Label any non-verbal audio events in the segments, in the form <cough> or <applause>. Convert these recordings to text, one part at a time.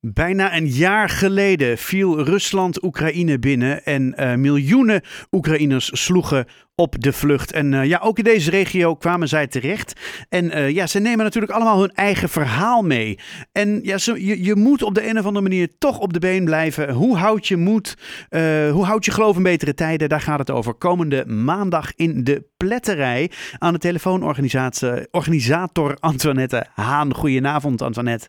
Bijna een jaar geleden viel Rusland Oekraïne binnen en uh, miljoenen Oekraïners sloegen op de vlucht. En uh, ja, ook in deze regio kwamen zij terecht. En uh, ja, ze nemen natuurlijk allemaal hun eigen verhaal mee. En ja, ze, je, je moet op de een of andere manier toch op de been blijven. Hoe houd je moed? hoe houd je geloof in betere tijden? Daar gaat het over komende maandag in de pletterij. Aan de telefoon-organisator Antoinette Haan. Goedenavond, Antoinette.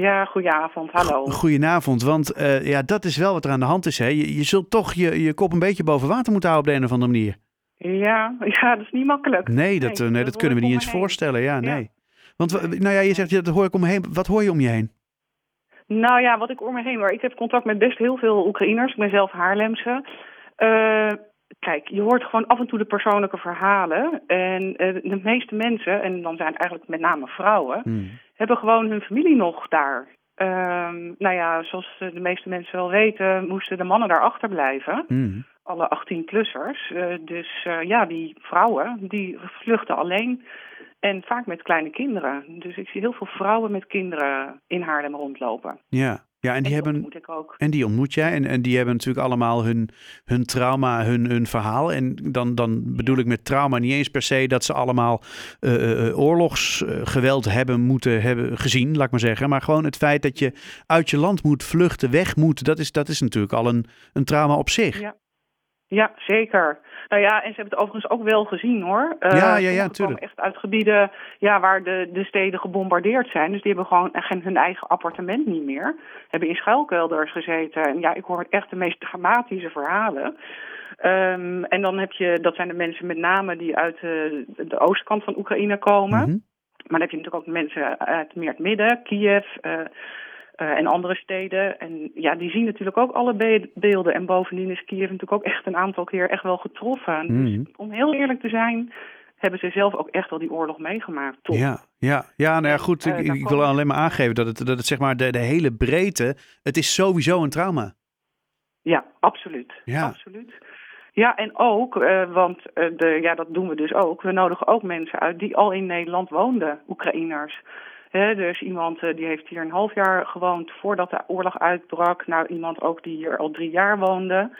Ja, goedenavond. Hallo. Goedenavond, want uh, ja, dat is wel wat er aan de hand is. Hè? Je, je zult toch je, je kop een beetje boven water moeten houden op de een of andere manier. Ja, <laughs> ja dat is niet makkelijk. Nee, dat, nee, nee, dat, dat kunnen we niet eens voorstellen. Ja, nee. Want nou ja, je zegt, dat hoor ik om me heen. Wat hoor je om je heen? Nou ja, wat ik om me heen hoor. Ik heb contact met best heel veel Oekraïners. Ik ben zelf Haarlemse. Uh, kijk, je hoort gewoon af en toe de persoonlijke verhalen. En uh, de meeste mensen, en dan zijn het eigenlijk met name vrouwen... Hmm hebben gewoon hun familie nog daar. Uh, nou ja, zoals de meeste mensen wel weten, moesten de mannen daar achterblijven. Mm. Alle 18-plussers. Uh, dus uh, ja, die vrouwen, die vluchten alleen. En vaak met kleine kinderen. Dus ik zie heel veel vrouwen met kinderen in Haarlem rondlopen. Ja, ja, en die, en die hebben. Ik ook. En die ontmoet jij. En, en die hebben natuurlijk allemaal hun, hun trauma, hun, hun verhaal. En dan, dan bedoel ik met trauma niet eens per se dat ze allemaal uh, oorlogsgeweld hebben moeten hebben gezien, laat ik maar zeggen. Maar gewoon het feit dat je uit je land moet vluchten, weg moet, dat is, dat is natuurlijk al een, een trauma op zich. Ja. Ja, zeker. Nou ja, en ze hebben het overigens ook wel gezien hoor. Uh, ja, ja, ja, natuurlijk. echt uit gebieden ja, waar de, de steden gebombardeerd zijn. Dus die hebben gewoon hun eigen appartement niet meer. Hebben in schuilkelders gezeten. En ja, ik hoor echt de meest dramatische verhalen. Um, en dan heb je, dat zijn de mensen met name die uit de, de oostkant van Oekraïne komen. Mm -hmm. Maar dan heb je natuurlijk ook mensen uit meer het midden, Kiev, uh, en andere steden. En ja, die zien natuurlijk ook alle be beelden. En bovendien is Kiev natuurlijk ook echt een aantal keer echt wel getroffen. Mm. Dus om heel eerlijk te zijn, hebben ze zelf ook echt wel die oorlog meegemaakt. Toch? Ja, ja, ja, nou ja, goed. Uh, ik, ik, wil alleen maar aangeven dat het, dat het zeg maar de, de hele breedte, het is sowieso een trauma. Ja, absoluut. Ja. absoluut. Ja, en ook, uh, want uh, de, ja, dat doen we dus ook. We nodigen ook mensen uit die al in Nederland woonden, Oekraïners. He, dus iemand uh, die heeft hier een half jaar gewoond voordat de oorlog uitbrak. Nou, iemand ook die hier al drie jaar woonde.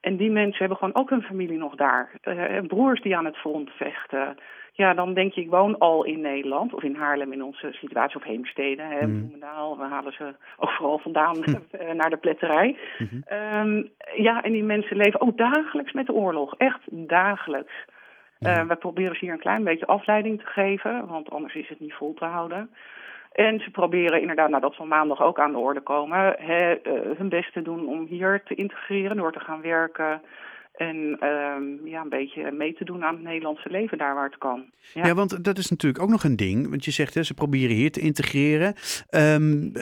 En die mensen hebben gewoon ook hun familie nog daar. Uh, broers die aan het front vechten. Ja, dan denk je, ik woon al in Nederland. Of in Haarlem in onze situatie. Of Heemstede, hè, mm. we halen ze overal vandaan hm. <laughs> naar de pletterij. Mm -hmm. um, ja, en die mensen leven ook dagelijks met de oorlog. Echt dagelijks. Ja. Uh, we proberen ze hier een klein beetje afleiding te geven, want anders is het niet vol te houden. En ze proberen inderdaad, nou dat zal maandag ook aan de orde komen, hè, uh, hun best te doen om hier te integreren door te gaan werken. En uh, ja, een beetje mee te doen aan het Nederlandse leven daar waar het kan. Ja. ja, want dat is natuurlijk ook nog een ding. Want je zegt, hè, ze proberen hier te integreren. Um,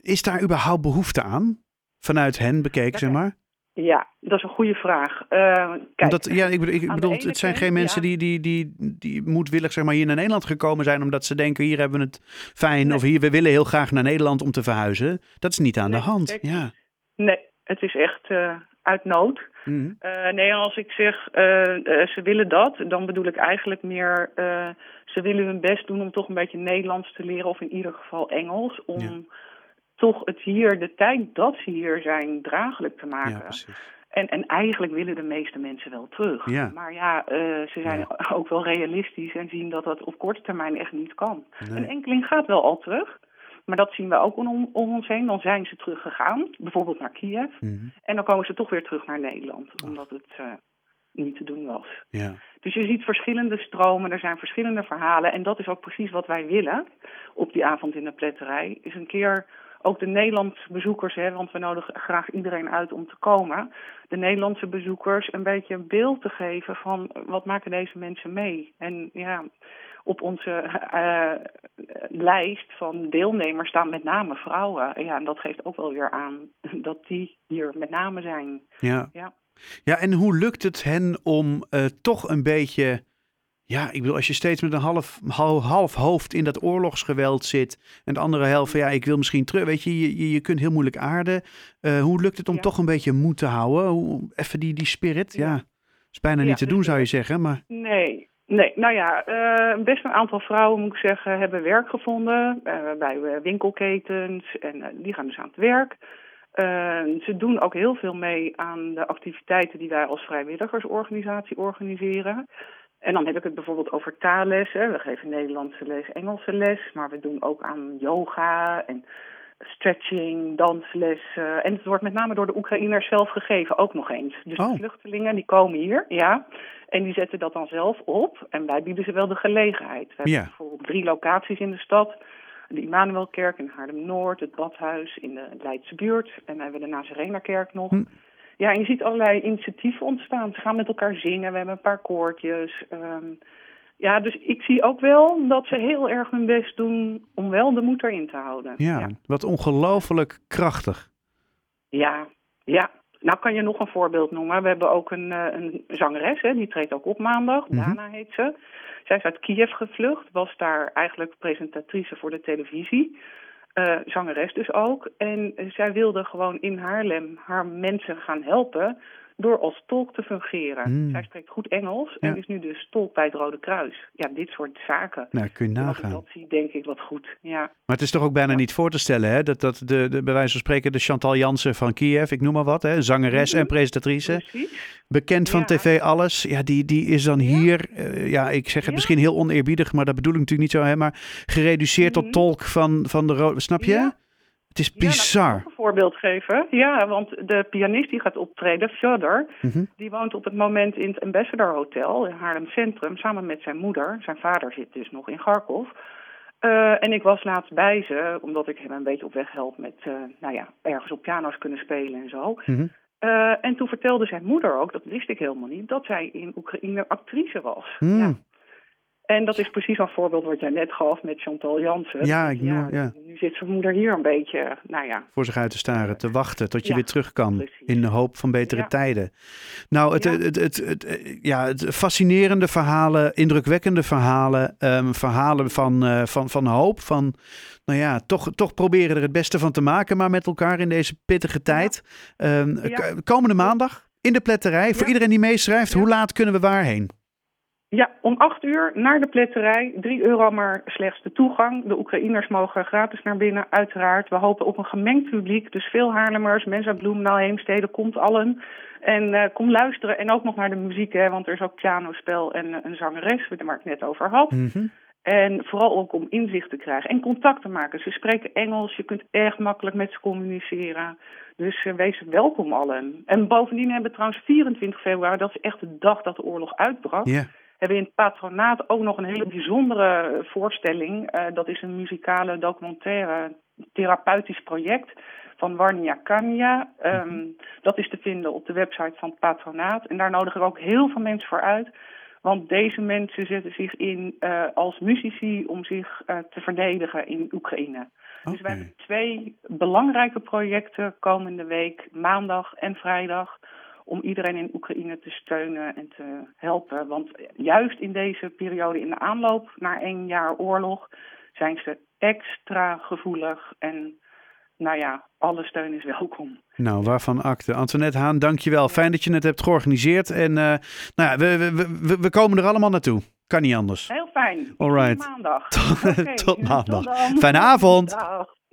is daar überhaupt behoefte aan? Vanuit hen bekeken, zeg maar? Ja, dat is een goede vraag. Uh, kijk, omdat, ja, ik bedoel, ik bedoel het zijn geen mensen die, die, die, die moedwillig zeg maar, hier naar Nederland gekomen zijn omdat ze denken hier hebben we het fijn of hier we willen heel graag naar Nederland om te verhuizen. Dat is niet aan nee, de hand. Ja. Nee, het is echt uh, uit nood. Mm -hmm. uh, nee, als ik zeg ze willen dat, dan bedoel ik eigenlijk meer ze willen hun best doen om toch een beetje Nederlands te leren of in ieder geval Engels. Om ja toch het hier, de tijd dat ze hier zijn, draaglijk te maken. Ja, en, en eigenlijk willen de meeste mensen wel terug. Ja. Maar ja, uh, ze zijn ja. <laughs> ook wel realistisch en zien dat dat op korte termijn echt niet kan. Nee. Een enkeling gaat wel al terug. Maar dat zien we ook om, om ons heen. Dan zijn ze teruggegaan, bijvoorbeeld naar Kiev. Mm -hmm. En dan komen ze toch weer terug naar Nederland. Omdat het uh, niet te doen was. Ja. Dus je ziet verschillende stromen, er zijn verschillende verhalen. En dat is ook precies wat wij willen op die avond in de pletterij. Is een keer ook de Nederlandse bezoekers, hè, want we nodigen graag iedereen uit om te komen. De Nederlandse bezoekers een beetje een beeld te geven van wat maken deze mensen mee. En ja, op onze uh, lijst van deelnemers staan met name vrouwen. Ja, en dat geeft ook wel weer aan <laughs> dat die hier met name zijn. Ja. Ja, ja en hoe lukt het hen om uh, toch een beetje ja, ik bedoel, als je steeds met een half, half, hoofd in dat oorlogsgeweld zit. En de andere helft van ja, ik wil misschien terug. Weet je, je, je kunt heel moeilijk aarden. Uh, hoe lukt het om ja. toch een beetje moed te houden? Hoe, even die, die spirit, ja. ja. Is bijna niet te doen, dus zou je zeggen. Maar... Nee, Nee, nou ja, uh, best een aantal vrouwen, moet ik zeggen, hebben werk gevonden uh, bij winkelketens en die gaan dus aan het werk. ze doen ook heel veel mee aan de activiteiten die wij als vrijwilligersorganisatie organiseren. En dan heb ik het bijvoorbeeld over taallessen. We geven Nederlandse les, Engelse les, maar we doen ook aan yoga en stretching, dansles. en het wordt met name door de Oekraïners zelf gegeven, ook nog eens. Dus oh. de vluchtelingen die komen hier, ja. En die zetten dat dan zelf op. En wij bieden ze wel de gelegenheid. We hebben bijvoorbeeld drie locaties in de stad. De Immanuelkerk in Haarlem-Noord, het Badhuis in de Leidse buurt. En dan hebben we de Nazarenerkerk nog. Hm. Ja, en je ziet allerlei initiatieven ontstaan. Ze gaan met elkaar zingen, we hebben een paar koortjes. Ehm, ja, dus ik zie ook wel dat ze heel erg hun best doen om wel de moed erin te houden. Ja, wat ongelooflijk krachtig. Ja, ja. Nou kan je nog een voorbeeld noemen. We hebben ook een, eh, een zangeres, hè, die treedt ook op maandag. Mhm. Dana heet ze. Zij is uit Kiev gevlucht, was daar eigenlijk presentatrice voor de televisie. Uh, zangeres dus ook. En zij wilde gewoon in Haarlem haar mensen gaan helpen door als tolk te fungeren. Hmm. Zij spreekt goed Engels en Ja. is nu dus tolk bij het Rode Kruis. Ja, dit soort zaken. Nou, kun je nagaan. dat zie, denk ik wat goed. Ja, Maar het is toch ook bijna niet voor te stellen, hè? Dat, dat de, de, bij wijze van spreken de Chantal Jansen van Kiev, ik noem maar wat, hè? zangeres en presentatrice, precies. bekend van Ja. tv alles. Ja, die, die is dan hier, eh, ja, ik zeg het misschien heel oneerbiedig, maar dat bedoel ik natuurlijk niet zo, hè? Maar gereduceerd tot Mhm. tolk van, van de rode, snap je? Het is nou, bizar. ik een voorbeeld geven. Ja, want de pianist die gaat optreden, Fjodor, Mhm. die woont op het moment in het Ambassador Hotel in Haarlem Centrum samen met zijn moeder. Zijn vader zit dus nog in Kharkov. Eh, en ik was laatst bij ze, omdat ik hem een beetje op weg help met, eh, nou ja, ergens op piano's kunnen spelen en zo. Mhm. Eh, en toen vertelde zijn moeder ook, dat wist ik helemaal niet, dat zij in Oekraïne actrice was. Hmm. Ja. En dat is precies een voorbeeld wat jij net gaf met Chantal Jansen. Ja, ik ja. Nu zit zijn moeder hier een beetje, nou ja, Voor zich uit te staren, te wachten tot je Ja, weer terug kan. precies. In de hoop van betere Ja. tijden. Nou, het, het, het, het, het, ja, het fascinerende verhalen, indrukwekkende verhalen. ehm, verhalen van, eh, van, van hoop. Van, nou ja, toch, toch proberen er het beste van te maken. Maar met elkaar in deze pittige tijd. Ehm, Komende maandag in de pletterij. Voor iedereen die meeschrijft, hoe laat kunnen we waarheen? Ja, om acht uur naar de pletterij. Drie euro maar slechts de toegang. De Oekraïners mogen gratis naar binnen, uiteraard. We hopen op een gemengd publiek. Dus veel Haarlemmers, mensen uit Bloemendaal, Heemstede, komt allen. En eh, kom luisteren. En ook nog naar de muziek, hè, want er is ook pianospel en eh, een zangeres, waar ik net over had. Mhm. En vooral ook om inzicht te krijgen en contact te maken. Ze spreken Engels, je kunt erg makkelijk met ze communiceren. Dus eh, wees welkom allen. En bovendien hebben we trouwens 24 februari, dat is echt de dag dat de oorlog uitbrak Ja. Hebben we in het patronaat ook nog een hele bijzondere voorstelling. Eh, dat is een muzikale documentaire therapeutisch project van Warnia Kania. Ehm, dat is te vinden op de website van het patronaat. En daar nodig ik ook heel veel mensen voor uit. Want deze mensen zetten zich in eh, als muzici om zich eh, te verdedigen in Oekraïne. Dus wij hebben twee belangrijke projecten komende week, maandag en vrijdag, om iedereen in Oekraïne te steunen en te helpen. Want juist in deze periode, in de aanloop naar één jaar oorlog, zijn ze extra gevoelig en nou ja, alle steun is welkom. Nou, waarvan akte. Antoinette Haan, dankjewel. Fijn dat je het hebt georganiseerd. En eh, nou ja, we, we, we, we komen er allemaal naartoe. Kan niet anders. Heel fijn. Alright. Tot maandag. <laughs> Tot- tot maandag. Fijne avond. Dag.